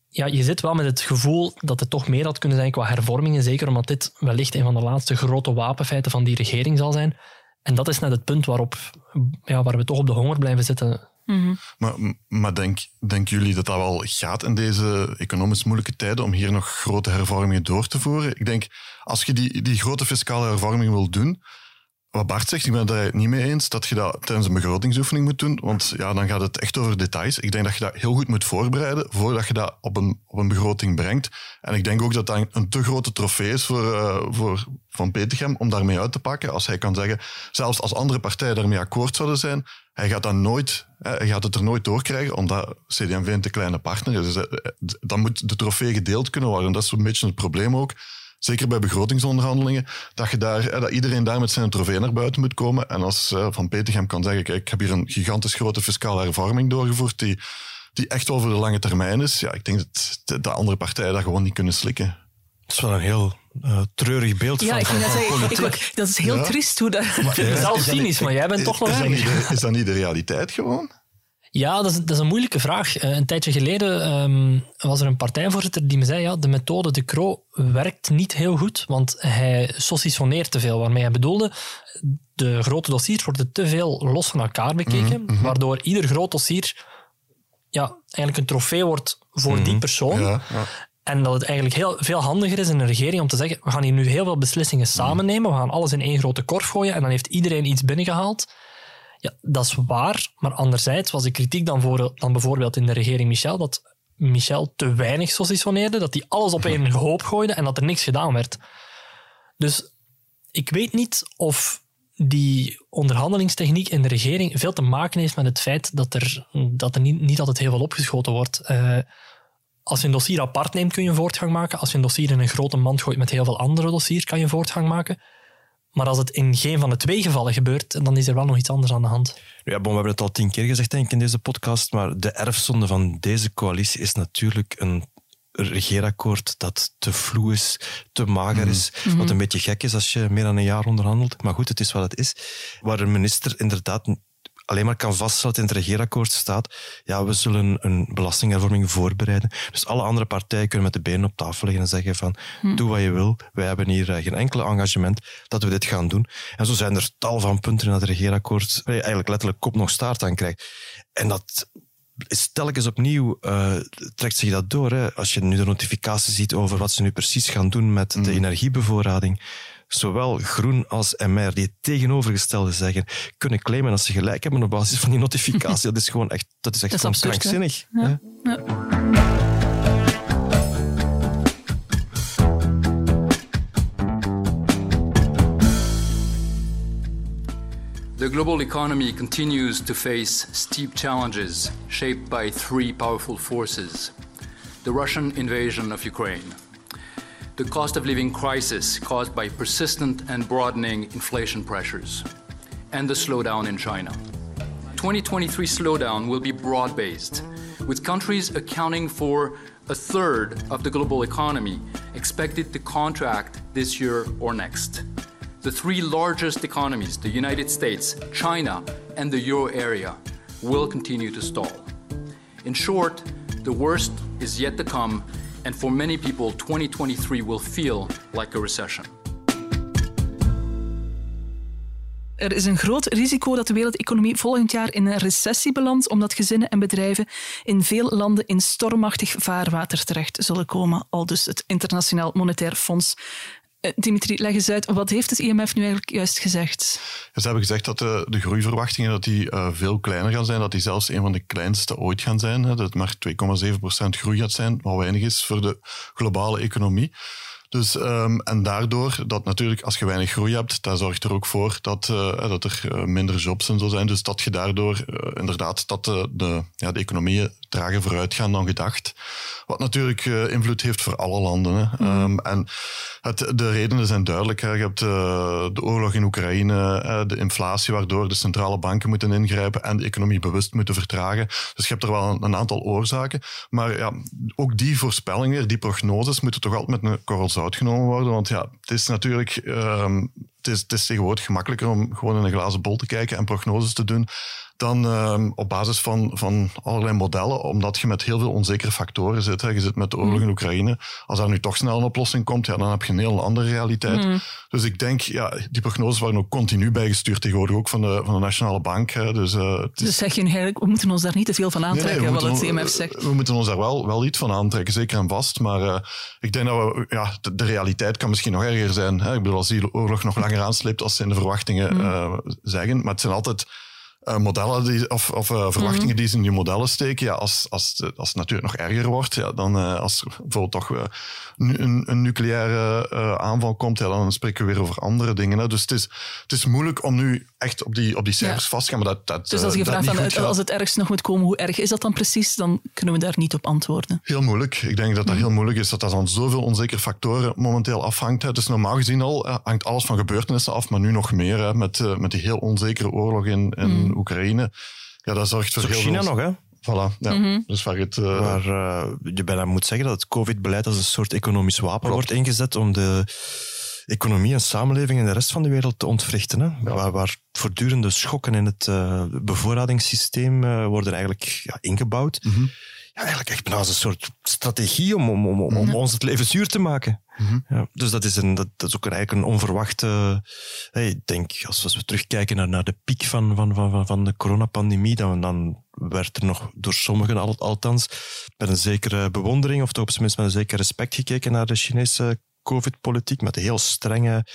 Speaker 4: ja, je zit wel met het gevoel dat het toch meer had kunnen zijn qua hervormingen. Zeker omdat dit wellicht een van de laatste grote wapenfeiten van die regering zal zijn. En dat is net het punt waarop, ja, waar we toch op de honger blijven zitten.
Speaker 5: Maar, maar denk, denken jullie dat dat wel gaat in deze economisch moeilijke tijden om hier nog grote hervormingen door te voeren? Ik denk, als je die, die grote fiscale hervorming wil doen, wat Bart zegt, ik ben het daar niet mee eens, dat je dat tijdens een begrotingsoefening moet doen, want ja, dan gaat het echt over details. Ik denk dat je dat heel goed moet voorbereiden voordat je dat op een, op een begroting brengt. En ik denk ook dat dat een te grote trofee is voor, eh, voor Van Petegem om daarmee uit te pakken. Als hij kan zeggen, zelfs als andere partijen daarmee akkoord zouden zijn, hij gaat, dat nooit, hij gaat het er nooit doorkrijgen, omdat CD&V een te kleine partner is. Dus, eh, dan moet de trofee gedeeld kunnen worden. Dat is een beetje het probleem ook. Zeker bij begrotingsonderhandelingen, dat, je daar, dat iedereen daar met zijn trofee naar buiten moet komen. En als eh, Van Petegem kan zeggen, kijk, ik heb hier een gigantisch grote fiscale hervorming doorgevoerd, die, die echt wel voor de lange termijn is. Ja, ik denk dat de, de andere partijen dat gewoon niet kunnen slikken.
Speaker 3: Het is wel een heel eh, treurig beeld
Speaker 1: Ja,
Speaker 3: van,
Speaker 1: ik
Speaker 3: van,
Speaker 1: vind dat,
Speaker 3: van
Speaker 1: zeggen, ik,
Speaker 3: politiek.
Speaker 1: ik- dat is heel
Speaker 5: Ja.
Speaker 1: triest hoe dat...
Speaker 4: Vind *laughs* het zelf cynisch, maar jij bent toch nog
Speaker 5: is, dat
Speaker 4: erger.
Speaker 5: niet de, is dat niet de realiteit gewoon?
Speaker 4: Ja, dat is, dat is een moeilijke vraag. Uh, een tijdje geleden um, was er een partijvoorzitter die me zei ja, de methode De Croo werkt niet heel goed, want hij saucissonneert te veel. Waarmee hij bedoelde, de grote dossiers worden te veel los van elkaar bekeken, mm -hmm. waardoor ieder groot dossier ja, eigenlijk een trofee wordt voor mm -hmm. die persoon. Ja, ja. En dat het eigenlijk heel veel handiger is in een regering om te zeggen, we gaan hier nu heel veel beslissingen samen nemen, we gaan alles in één grote korf gooien en dan heeft iedereen iets binnengehaald. Ja, dat is waar, maar anderzijds was de kritiek dan, voor, dan bijvoorbeeld in de regering Michel dat Michel te weinig saucissonneerde, dat hij alles op één *laughs* hoop gooide en dat er niks gedaan werd. Dus ik weet niet of die onderhandelingstechniek in de regering veel te maken heeft met het feit dat er, dat er niet, niet altijd heel veel opgeschoten wordt. Uh, als je een dossier apart neemt, kun je een voortgang maken. Als je een dossier in een grote mand gooit met heel veel andere dossiers, kan je een voortgang maken. Maar als het in geen van de twee gevallen gebeurt, dan is er wel nog iets anders aan de hand.
Speaker 3: Ja, bon, we hebben het al tien keer gezegd denk ik, in deze podcast, maar de erfzonde van deze coalitie is natuurlijk een regeerakkoord dat te vloe is, te mager is. Mm. Wat een beetje gek is als je meer dan een jaar onderhandelt. Maar goed, het is wat het is. Waar een minister inderdaad alleen maar kan vaststellen dat in het regeerakkoord staat, ja, we zullen een belastinghervorming voorbereiden. Dus alle andere partijen kunnen met de benen op tafel leggen en zeggen van, hm. doe wat je wil, wij hebben hier geen enkel engagement dat we dit gaan doen. En zo zijn er tal van punten in dat regeerakkoord waar je eigenlijk letterlijk kop nog staart aan krijgt. En dat is telkens opnieuw uh, trekt zich dat door. Hè. Als je nu de notificatie ziet over wat ze nu precies gaan doen met de energiebevoorrading, zowel Groen als MR, die het tegenovergestelde zeggen, kunnen claimen dat ze gelijk hebben op basis van die notificatie. *laughs* dat is gewoon echt, dat is echt dat is absurd, krankzinnig. Ja. Ja.
Speaker 6: The global economy continues to face steep challenges shaped by three powerful forces the Russian invasion of Ukraine the cost of living crisis caused by persistent and broadening inflation pressures, and the slowdown in China. 2023 slowdown will be broad based, with countries accounting for a third of the global economy expected to contract this year or next. The three largest economies, the United States, China, and the euro area, will continue to stall. In short, the worst is yet to come And for many people, 2023 will feel like a recession.
Speaker 1: Er is een groot risico dat de wereldeconomie volgend jaar in een recessie belandt, omdat gezinnen en bedrijven in veel landen in stormachtig vaarwater terecht zullen komen, al dus het Internationaal Monetair Fonds. Eh, Dimitri, leg eens uit, wat heeft het IMF nu eigenlijk juist gezegd?
Speaker 5: Ze hebben gezegd dat de, de groeiverwachtingen dat die, uh, veel kleiner gaan zijn, dat die zelfs een van de kleinste ooit gaan zijn. Hè, dat het maar 2,7% groei gaat zijn, wat weinig is voor de globale economie. Dus, um, en daardoor, dat natuurlijk als je weinig groei hebt, dat zorgt er ook voor dat, dat er minder jobs en zo zijn. Dus dat je daardoor inderdaad dat de, de, ja, de economieën trager vooruit gaan dan gedacht. Wat natuurlijk uh, invloed heeft voor alle landen. Hè. Mm. Um, en het, de redenen zijn duidelijk. Hè. Je hebt de oorlog in Oekraïne, de inflatie waardoor de centrale banken moeten ingrijpen en de economie bewust moeten vertragen. Dus je hebt er wel een, een aantal oorzaken. Maar ja, ook die voorspellingen, die prognoses, moeten toch altijd met een korrel zout genomen worden. Want ja, het is natuurlijk um, het is, het is tegenwoordig gemakkelijker om gewoon in een glazen bol te kijken en prognoses te doen dan uh, op basis van, van allerlei modellen, omdat je met heel veel onzekere factoren zit. Hè. Je zit met de oorlog in mm. Oekraïne. Als daar nu toch snel een oplossing komt, ja, dan heb je een heel andere realiteit. Mm. Dus ik denk, ja, die prognoses worden ook continu bijgestuurd tegenwoordig, ook van de, van de Nationale Bank. Hè. Dus, uh,
Speaker 1: dus zeg je eigenlijk, we moeten ons daar niet te veel van aantrekken, nee, nee, wat het CMF zegt?
Speaker 5: We moeten ons daar wel, wel iets van aantrekken, zeker en vast. Maar uh, ik denk dat we, ja, de, de, realiteit kan misschien nog erger zijn. Hè. Ik bedoel, als die oorlog nog langer aansleept, als ze in de verwachtingen mm. uh, zeggen. Maar het zijn altijd uh, modellen die, of, of uh, verwachtingen mm -hmm. die ze in die modellen steken. Ja, als, als, als het natuurlijk nog erger wordt, ja, dan uh, als er bijvoorbeeld toch een, een nucleaire aanval komt, ja, dan spreken we weer over andere dingen. Hè. Dus het is, het is moeilijk om nu echt op die, op die cijfers ja. vast te gaan. Maar dat, dat,
Speaker 1: dus als je vraagt van, het, als het ergst nog moet komen, hoe erg is dat dan precies? Dan kunnen we daar niet op antwoorden.
Speaker 5: Heel moeilijk. Ik denk dat dat mm. heel moeilijk is, dat dat van zoveel onzekere factoren momenteel afhangt. Hè. Dus normaal gezien al hangt alles van gebeurtenissen af, maar nu nog meer hè, met, met die heel onzekere oorlog in, in mm. Oekraïne. Ja, dat zorgt voor heel
Speaker 3: China nog, hè?
Speaker 5: Voilà, ja. Mm -hmm. Dus waar het, uh...
Speaker 3: waar uh, je bijna moet zeggen dat het COVID-beleid als een soort economisch wapen Klopt. wordt ingezet om de economie en samenleving in de rest van de wereld te ontwrichten. Hè? Waar, waar voortdurende schokken in het uh, bevoorradingssysteem uh, worden eigenlijk ja, ingebouwd. Mm -hmm. ja, eigenlijk echt bijna als een soort strategie om, om, om, om ons het leven zuur te maken. Mm -hmm. ja, dus dat is, een, dat, dat is ook eigenlijk een onverwachte... Hey, ik denk, als, als we terugkijken naar, naar de piek van, van, van, van de coronapandemie, dan, dan werd er nog door sommigen al, althans met een zekere bewondering, of toch op zijn minst met een zeker respect gekeken naar de Chinese COVID-politiek, met een heel strenge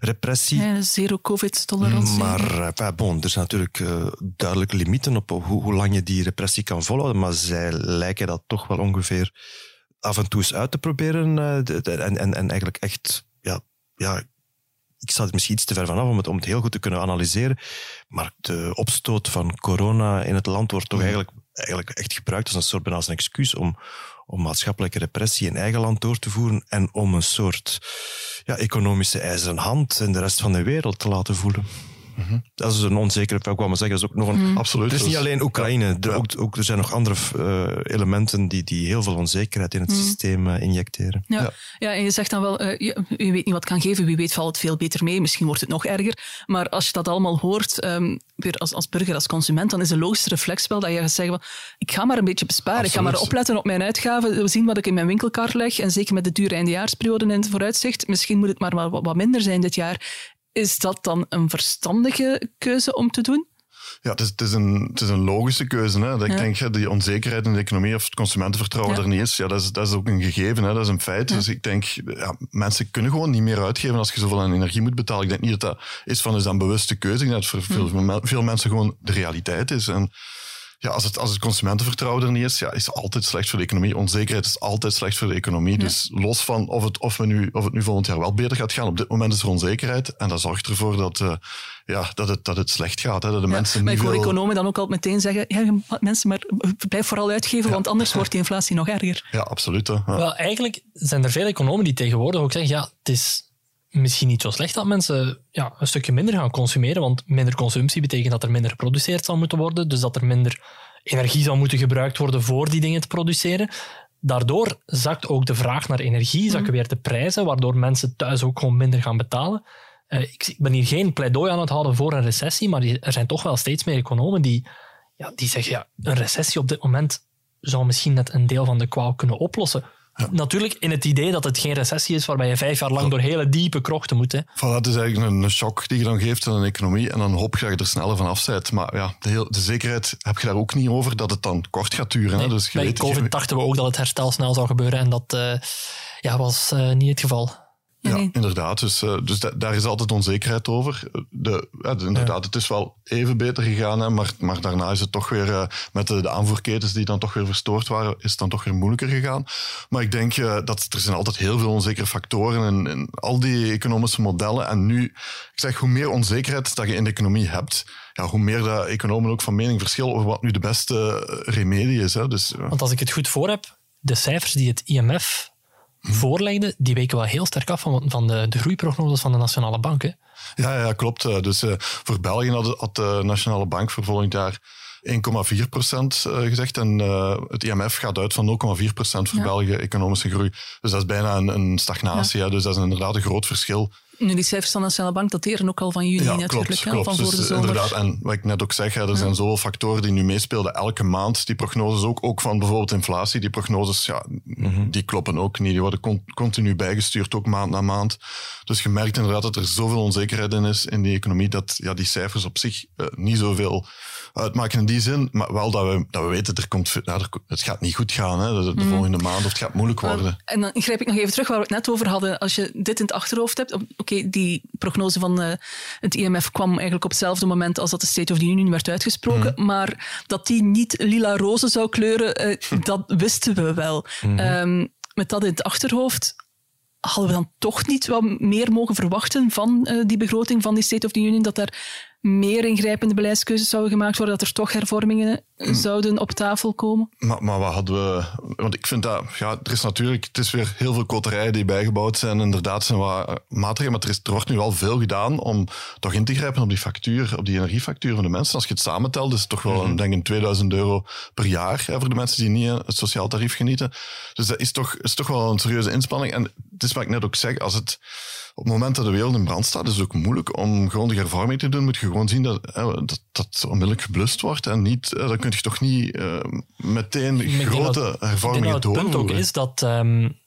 Speaker 3: repressie.
Speaker 1: Ja, zero COVID-tolerantie.
Speaker 3: Maar uh, bon, er zijn natuurlijk uh, duidelijke limieten op hoe, hoe lang je die repressie kan volhouden, maar zij lijken dat toch wel ongeveer af en toe eens uit te proberen de, en, en, en eigenlijk echt, ja, ja, ik sta er misschien iets te ver vanaf om het, om het heel goed te kunnen analyseren, maar de opstoot van corona in het land wordt toch eigenlijk, eigenlijk echt gebruikt als een soort bijna als een excuus om, om maatschappelijke repressie in eigen land door te voeren en om een soort ja, economische ijzeren hand in de rest van de wereld te laten voelen. Mm -hmm. Dat is een onzekere, ik wou maar zeggen, dat is ook nog een...
Speaker 5: Mm. Absoluut.
Speaker 3: Het is niet alleen Oekraïne, er, ook, ook, er zijn nog andere uh, elementen die, die heel veel onzekerheid in het mm. systeem uh, injecteren.
Speaker 1: Ja. Ja. ja, en je zegt dan wel, uh, je, je, weet niet wat kan geven, wie weet valt het veel beter mee, misschien wordt het nog erger. Maar als je dat allemaal hoort, um, weer als, als burger, als consument, dan is de logische reflex wel dat je gaat zeggen, ik ga maar een beetje besparen, Absoluut. ik ga maar opletten op mijn uitgaven, zien wat ik in mijn winkelkar leg, en zeker met de dure eindejaarsperiode in het vooruitzicht, misschien moet het maar wat, wat minder zijn dit jaar. Is dat dan een verstandige keuze om te doen?
Speaker 5: Ja, het is, het is, een, het is een logische keuze. Hè. Ik ja. denk, die onzekerheid in de economie of het consumentenvertrouwen ja. er niet is, ja, dat is, dat is ook een gegeven, hè. dat is een feit. Dus ik denk, ja, mensen kunnen gewoon niet meer uitgeven als je zoveel aan energie moet betalen. Ik denk niet dat dat is van een bewuste keuze. Ik denk dat het voor veel, veel mensen gewoon de realiteit is. En ja, als het, als het consumentenvertrouwen er niet is, ja, is het altijd slecht voor de economie. Onzekerheid is altijd slecht voor de economie. Ja. Dus los van of het, of, we nu, of het nu volgend jaar wel beter gaat gaan, op dit moment is er onzekerheid. En dat zorgt ervoor dat, uh, ja, dat, het, dat het slecht gaat. Hè, dat de
Speaker 1: ja,
Speaker 5: mensen
Speaker 1: maar ik hoor
Speaker 5: veel...
Speaker 1: economen dan ook altijd meteen zeggen, ja, mensen, maar blijf vooral uitgeven, ja. want anders wordt die inflatie nog erger.
Speaker 5: Ja, absoluut. Hè. Ja.
Speaker 4: Wel, eigenlijk zijn er veel economen die tegenwoordig ook zeggen, ja, het is misschien niet zo slecht dat mensen ja, een stukje minder gaan consumeren, want minder consumptie betekent dat er minder geproduceerd zal moeten worden, dus dat er minder energie zal moeten gebruikt worden voor die dingen te produceren. Daardoor zakt ook de vraag naar energie, zakken weer de prijzen, waardoor mensen thuis ook gewoon minder gaan betalen. Uh, ik ben hier geen pleidooi aan het houden voor een recessie, maar er zijn toch wel steeds meer economen die, ja, die zeggen, ja, een recessie op dit moment zou misschien net een deel van de kwaal kunnen oplossen. Ja. Natuurlijk in het idee dat het geen recessie is waarbij je vijf jaar lang door hele diepe krochten moet. Hè.
Speaker 5: Voilà, het is eigenlijk een, shock die je dan geeft aan een economie en dan hoop je dat je er sneller van afzijt. Maar ja, de, heel, de zekerheid heb je daar ook niet over dat het dan kort gaat duren.
Speaker 4: Nee,
Speaker 5: hè. Dus je
Speaker 4: bij
Speaker 5: weet,
Speaker 4: COVID
Speaker 5: je,
Speaker 4: dachten we ook dat het herstel snel zou gebeuren en dat uh, ja, was uh, niet het geval.
Speaker 5: Ja, inderdaad. Dus, uh, dus da daar is altijd onzekerheid over. De, ja, de, inderdaad, ja. het is wel even beter gegaan, hè, maar, maar daarna is het toch weer uh, met de, de, aanvoerketens die dan toch weer verstoord waren, is het dan toch weer moeilijker gegaan. Maar ik denk uh, dat er zijn altijd heel veel onzekere factoren in, in al die economische modellen. En nu, ik zeg, hoe meer onzekerheid dat je in de economie hebt, ja, hoe meer dat economen ook van mening verschillen over wat nu de beste remedie is. Hè. Dus,
Speaker 4: Want als ik het goed voor heb, de cijfers die het IMF voorlegde, die weken wel heel sterk af van, van de, de groeiprognoses van de Nationale Bank. Hè?
Speaker 5: Ja, ja, klopt. Dus uh, voor België had, had, de Nationale Bank voor volgend jaar 1,4 procent uh, gezegd. En uh, het IMF gaat uit van 0,4 procent voor ja. België economische groei. Dus dat is bijna een, een stagnatie. Ja. Dus dat is inderdaad een groot verschil.
Speaker 1: Nu, die cijfers van de Nationale Bank dateren ook al van juni
Speaker 5: ja,
Speaker 1: natuurlijk,
Speaker 5: klopt,
Speaker 1: hè,
Speaker 5: klopt.
Speaker 1: van
Speaker 5: dus
Speaker 1: voor de zomer.
Speaker 5: Inderdaad, en wat ik net ook zeg, hè, er ja. zijn zoveel factoren die nu meespelen elke maand. Die prognoses ook, ook van bijvoorbeeld inflatie, die prognoses, ja, mm -hmm. die kloppen ook niet. Die worden con continu bijgestuurd, ook maand na maand. Dus je merkt inderdaad dat er zoveel onzekerheid in is in die economie, dat ja, die cijfers op zich uh, niet zoveel uitmaken in die zin, maar wel dat we, dat we weten, er komt, er, het gaat niet goed gaan hè, de, de mm. volgende maand, of het gaat moeilijk worden.
Speaker 1: Uh, en dan grijp ik nog even terug waar we het net over hadden. Als je dit in het achterhoofd hebt, oké, okay, die prognose van uh, het IMF kwam eigenlijk op hetzelfde moment als dat de State of the Union werd uitgesproken, mm. maar dat die niet lila rozen zou kleuren, uh, dat wisten we wel. Mm. Um, met dat in het achterhoofd hadden we dan toch niet wat meer mogen verwachten van uh, die begroting van die State of the Union, dat er meer ingrijpende beleidskeuzes zouden gemaakt worden, dat er toch hervormingen zouden op tafel komen.
Speaker 5: Maar, maar wat hadden we... Want ik vind dat... Ja, er is natuurlijk... Het is weer heel veel koterijen die bijgebouwd zijn. Inderdaad zijn wat maatregelen. Maar er, is, er wordt nu wel veel gedaan om toch in te grijpen op die factuur, op die energiefactuur van de mensen. Als je het samentelt, is het toch wel, mm denk ik, 2000 euro per jaar hè, voor de mensen die niet het sociaal tarief genieten. Dus dat is toch, is toch wel een serieuze inspanning. En het is wat ik net ook zeg, als het op het moment dat de wereld in brand staat, is het ook moeilijk om grondige hervorming te doen. Moet je gewoon zien dat dat, dat onmiddellijk geblust wordt. En niet, dan kun je toch niet uh, meteen grote hervormingen
Speaker 4: doorvoeren. Het punt ook is dat um,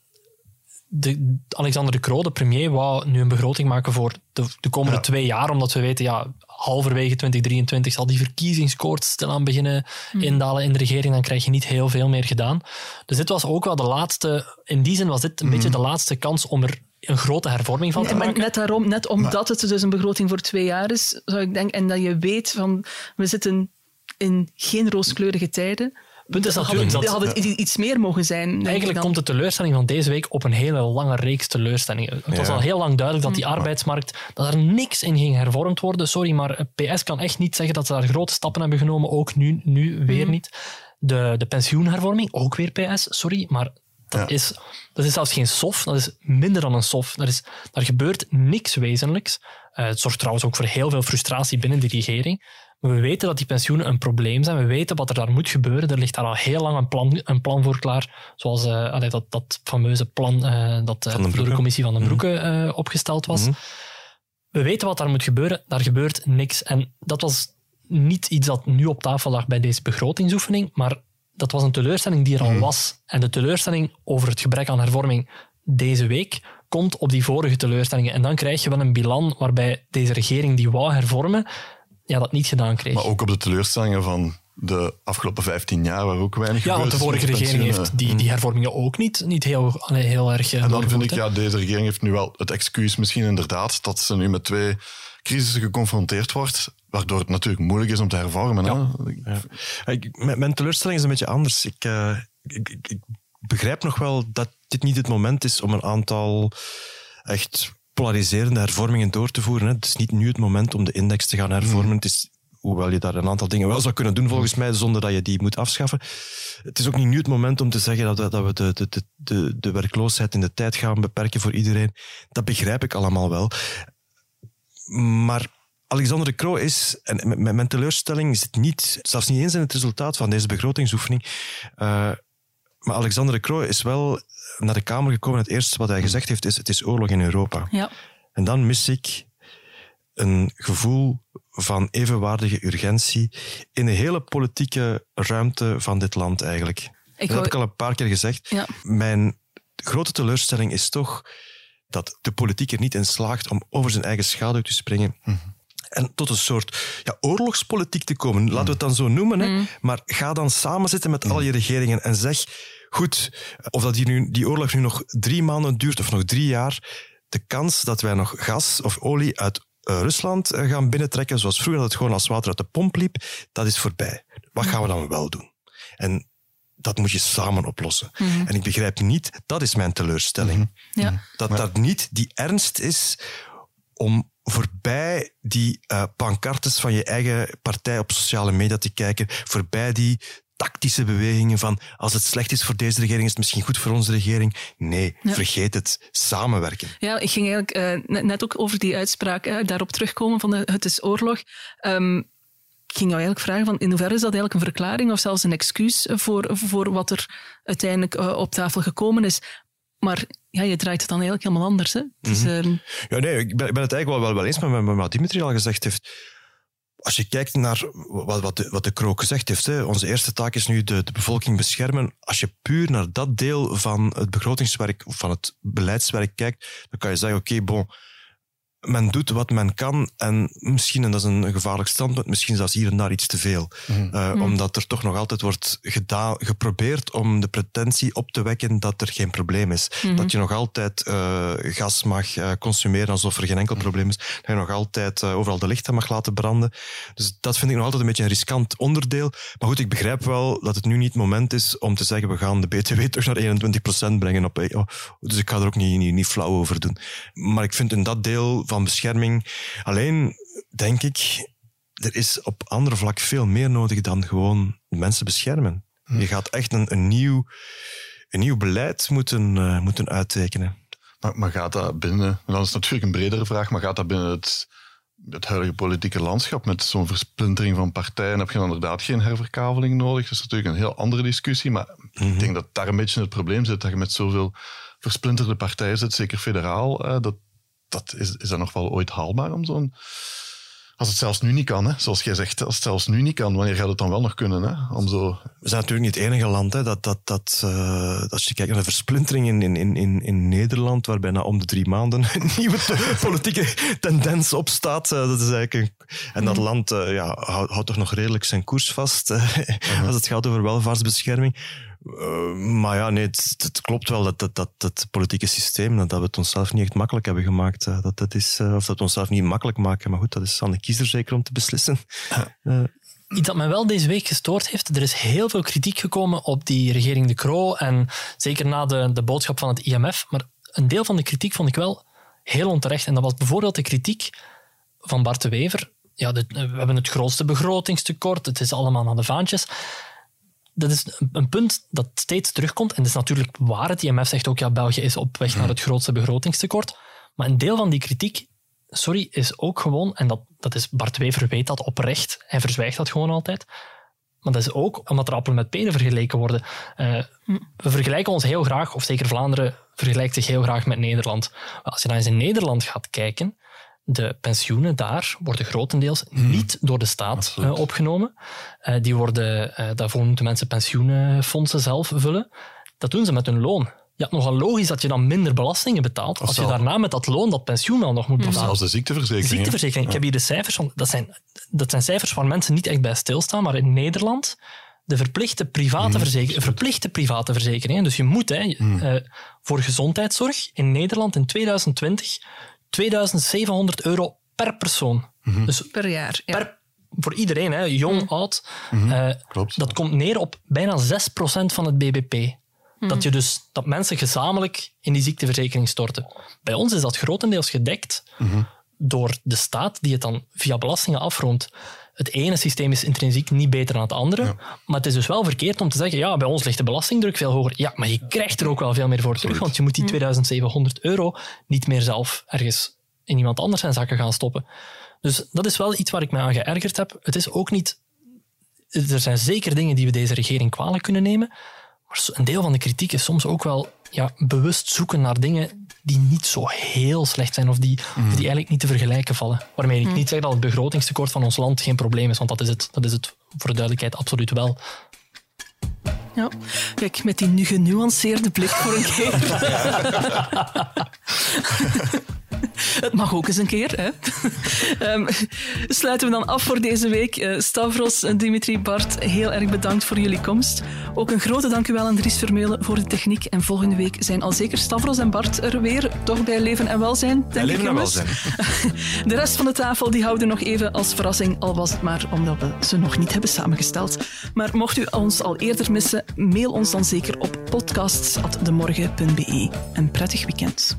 Speaker 4: de, Alexander de Croo, de premier, wou nu een begroting maken voor de, de komende twee jaar. Omdat we weten, ja, halverwege 2023 zal die verkiezingskoorts stilaan beginnen hmm. indalen in de regering. Dan krijg je niet heel veel meer gedaan. Dus dit was ook wel de laatste... In die zin was dit een hmm. beetje de laatste kans om er een grote hervorming van te maken.
Speaker 1: Net daarom, net omdat het dus een begroting voor twee jaar is, zou ik denken, en dat je weet van we zitten in geen rooskleurige tijden.
Speaker 4: Punt is natuurlijk
Speaker 1: dat... Had het iets meer mogen zijn.
Speaker 4: Eigenlijk komt de teleurstelling van deze week op een hele lange reeks teleurstellingen. Het was al heel lang duidelijk dat die mm. arbeidsmarkt, dat er niks in ging hervormd worden. Sorry, maar PS kan echt niet zeggen dat ze daar grote stappen hebben genomen. Ook nu, nu weer mm. niet. De, de pensioenhervorming, ook weer PS, sorry, maar dat, is, dat is zelfs geen sof, dat is minder dan een sof. Er, is, daar gebeurt niks wezenlijks. Uh, het zorgt trouwens ook voor heel veel frustratie binnen de regering. Maar we weten dat die pensioenen een probleem zijn. We weten wat er daar moet gebeuren. Er ligt daar al heel lang een plan, een plan voor klaar. Zoals uh, dat, dat fameuze plan uh, dat door de commissie van den mhm. Broeke opgesteld was. Mhm. We weten wat daar moet gebeuren. Daar gebeurt niks. En dat was niet iets dat nu op tafel lag bij deze begrotingsoefening, maar dat was een teleurstelling die er al mhm. was. En de teleurstelling over het gebrek aan hervorming deze week komt op die vorige teleurstellingen. En dan krijg je wel een bilan waarbij deze regering die wou hervormen, ja, dat niet gedaan kreeg.
Speaker 5: Maar ook op de teleurstellingen van de afgelopen 15 jaar, waar ook weinig
Speaker 4: Ja, want de vorige regering heeft die, die hervormingen ook niet, niet heel, heel erg...
Speaker 5: Eh, en dan vind ik, ja, deze regering heeft nu wel het excuus misschien inderdaad dat ze nu met twee crisissen geconfronteerd wordt, waardoor het natuurlijk moeilijk is om te hervormen. Ja.
Speaker 3: Ik, mijn teleurstelling is een beetje anders. Ik, uh, ik, ik, ik, begrijp nog wel dat dit niet het moment is om een aantal echt polariserende hervormingen door te voeren. Hè. Het is niet nu het moment om de index te gaan hervormen. Mm. Het is hoewel je daar een aantal dingen wel zou kunnen doen volgens mij, zonder dat je die moet afschaffen. Het is ook niet nu het moment om te zeggen dat, we, dat we de, de, de, de werkloosheid in de tijd gaan beperken voor iedereen. Dat begrijp ik allemaal wel. Maar Alexander de Croo is, en met mijn teleurstelling is het niet, zelfs niet eens in het resultaat van deze begrotingsoefening, uh, maar Alexander de Croo is wel naar de Kamer gekomen. Het eerste wat hij gezegd heeft is, het is oorlog in Europa.
Speaker 1: Ja.
Speaker 3: En dan mis ik een gevoel van evenwaardige urgentie in de hele politieke ruimte van dit land eigenlijk. Ik dat heb ik al een paar keer gezegd.
Speaker 1: Ja.
Speaker 3: Mijn grote teleurstelling is toch dat de politiek er niet in slaagt om over zijn eigen schaduw te springen. En tot een soort ja, oorlogspolitiek te komen. Laten we het dan zo noemen. Hè. Mm. Maar ga dan samen zitten met al je regeringen en zeg... Goed, of dat die, nu, die oorlog nu nog drie maanden duurt of nog drie jaar, de kans dat wij nog gas of olie uit uh, Rusland uh, gaan binnentrekken, zoals vroeger dat het gewoon als water uit de pomp liep, dat is voorbij. Wat gaan we dan wel doen? En dat moet je samen oplossen.
Speaker 1: Mhm.
Speaker 3: En ik begrijp niet, dat is mijn teleurstelling,
Speaker 1: mhm. ja.
Speaker 3: dat dat niet die ernst is om voorbij die uh, pancartes van je eigen partij op sociale media te kijken, voorbij die tactische bewegingen van als het slecht is voor deze regering, is het misschien goed voor onze regering. Nee, vergeet het. Samenwerken.
Speaker 1: Ja, ik ging eigenlijk uh, net ook over die uitspraak uh, daarop terugkomen van de, het is oorlog. Um, ik ging jou eigenlijk vragen van in hoeverre is dat eigenlijk een verklaring of zelfs een excuus voor, voor wat er uiteindelijk op tafel gekomen is. Maar ja, je draait het dan eigenlijk helemaal anders. Hè?
Speaker 3: Dus, mm Ja, nee, ik ben, ik ben het eigenlijk wel, wel, wel eens met wat Dimitri al gezegd heeft als je kijkt naar wat, wat, de, wat de Krook gezegd heeft, hè, onze eerste taak is nu de, de bevolking beschermen. Als je puur naar dat deel van het begrotingswerk, of van het beleidswerk kijkt, dan kan je zeggen, oké, bon, men doet wat men kan en misschien, en dat is een gevaarlijk standpunt, misschien zelfs hier en daar iets te veel. Mhm. Eh, mhm. Omdat er toch nog altijd wordt gedaan, geprobeerd om de pretentie op te wekken dat er geen probleem is. Mhm. Dat je nog altijd uh, gas mag uh, consumeren alsof er geen enkel probleem is. Dat je nog altijd overal de lichten mag laten branden. Dus dat vind ik nog altijd een beetje een riskant onderdeel. Maar goed, ik begrijp wel dat het nu niet het moment is om te zeggen we gaan de BTW *laughs* terug naar 21% brengen. Op, oh, dus ik ga er ook niet, niet, niet flauw over doen. Maar ik vind in dat deel van bescherming. Alleen denk ik, er is op andere vlak veel meer nodig dan gewoon mensen beschermen. Je gaat echt een, een, nieuw, een nieuw beleid moeten, uh, moeten uittekenen.
Speaker 5: Maar, maar, gaat dat binnen, dan is natuurlijk een bredere vraag, maar gaat dat binnen het, het huidige politieke landschap met zo'n versplintering van partijen, heb je inderdaad geen herverkaveling nodig? Dat is natuurlijk een heel andere discussie, maar ik
Speaker 3: Mhm.
Speaker 5: denk dat daar een beetje het probleem zit, dat je met zoveel versplinterde partijen zit, zeker federaal, eh, dat, dat is, is dat nog wel ooit haalbaar om zo'n... Als het zelfs nu niet kan, hè? zoals jij zegt, als het zelfs nu niet kan, wanneer gaat het dan wel nog kunnen? Hè? Om zo...
Speaker 3: We zijn natuurlijk niet het enige land hè, dat, dat, dat uh, als je kijkt naar de versplintering in, in, in, in Nederland, waar bijna om de drie maanden een *laughs* nieuwe politieke tendens opstaat. Uh, dat is eigenlijk een, en dat land uh, ja, houdt, houdt toch nog redelijk zijn koers vast -huh. als het gaat over welvaartsbescherming. Uh, maar ja, nee, het, het, klopt wel dat, dat, dat het politieke systeem, dat we het onszelf niet echt makkelijk hebben gemaakt. Uh, dat dat is, uh, of dat we onszelf niet makkelijk maken. Maar goed, dat is aan de kiezer zeker om te beslissen.
Speaker 4: Iets dat mij wel deze week gestoord heeft, er is heel veel kritiek gekomen op die regering De Croo en zeker na de, de boodschap van het IMF. Maar een deel van de kritiek vond ik wel heel onterecht. En dat was bijvoorbeeld de kritiek van Bart de Wever. Ja, de, we hebben het grootste begrotingstekort, het is allemaal aan de vaantjes dat is een punt dat steeds terugkomt. En dat is natuurlijk waar. Het IMF zegt ook, ja, België is op weg naar het grootste begrotingstekort. Maar een deel van die kritiek, sorry, is ook gewoon, en dat, dat is, Bart Wever weet dat oprecht, hij verzwijgt dat gewoon altijd, maar dat is ook omdat er appelen met peren vergeleken worden. Uh, we vergelijken ons heel graag, of zeker Vlaanderen vergelijkt zich heel graag met Nederland. Als je dan eens in Nederland gaat kijken, de pensioenen daar worden grotendeels niet door de staat uh, opgenomen. Uh, die worden, uh, daarvoor moeten mensen pensioenfondsen zelf vullen. Dat doen ze met hun loon. Ja, nogal logisch dat je dan minder belastingen betaalt als je daarna met dat loon dat pensioen wel nog moet betalen.
Speaker 5: Zelfs de ziekteverzekering.
Speaker 4: Ziekteverzekering. Ik heb hier de cijfers van. Dat zijn, dat zijn cijfers waar mensen niet echt bij stilstaan, maar in Nederland de verplichte private,
Speaker 5: Mm.
Speaker 4: verzekering, verplichte private verzekeringen. Dus je moet hè, mm. voor gezondheidszorg in Nederland in 2020 2700 euro per persoon.
Speaker 5: Mhm.
Speaker 4: Dus
Speaker 1: per jaar. Ja.
Speaker 4: Per, voor iedereen, hè, jong, oud.
Speaker 5: Mhm.
Speaker 4: Uh,
Speaker 5: Klopt.
Speaker 4: Dat komt neer op bijna 6% van het bbp.
Speaker 1: Mhm.
Speaker 4: Dat, je dus, dat mensen gezamenlijk in die ziekteverzekering storten. Bij ons is dat grotendeels gedekt
Speaker 5: Mhm.
Speaker 4: door de staat, die het dan via belastingen afrondt. Het ene systeem is intrinsiek niet beter dan het andere.
Speaker 5: Ja.
Speaker 4: Maar het is dus wel verkeerd om te zeggen, ja, bij ons ligt de belastingdruk veel hoger. Ja, maar je krijgt er ook wel veel meer voor terug, want je moet die 2700 euro niet meer zelf ergens in iemand anders zijn zakken gaan stoppen. Dus dat is wel iets waar ik me aan geërgerd heb. Het is ook niet... Er zijn zeker dingen die we deze regering kwalijk kunnen nemen, maar een deel van de kritiek is soms ook wel ja, bewust zoeken naar dingen die niet zo heel slecht zijn of die,
Speaker 5: Mhm.
Speaker 4: die eigenlijk niet te vergelijken vallen. Waarmee ik niet zeg dat het begrotingstekort van ons land geen probleem is, want dat is het, dat is het voor de duidelijkheid absoluut wel.
Speaker 1: Ja, kijk, met die nu genuanceerde blik voor een keer. *laughs* Het mag ook eens een keer. Hè? um, sluiten we dan af voor deze week. Uh, Stavros, Dimitri, Bart, heel erg bedankt voor jullie komst. Ook een grote dank u wel aan Dries Vermeulen voor de techniek. En volgende week zijn al zeker Stavros en Bart er weer. Toch bij Leven en Welzijn, denk
Speaker 3: Leven
Speaker 1: ik,
Speaker 3: en
Speaker 1: jongens.
Speaker 3: Welzijn. *laughs*
Speaker 1: De rest van de tafel die houden nog even als verrassing, al was het maar omdat we ze nog niet hebben samengesteld. Maar mocht u ons al eerder missen, mail ons dan zeker op podcasts.demorgen.be. Een prettig weekend.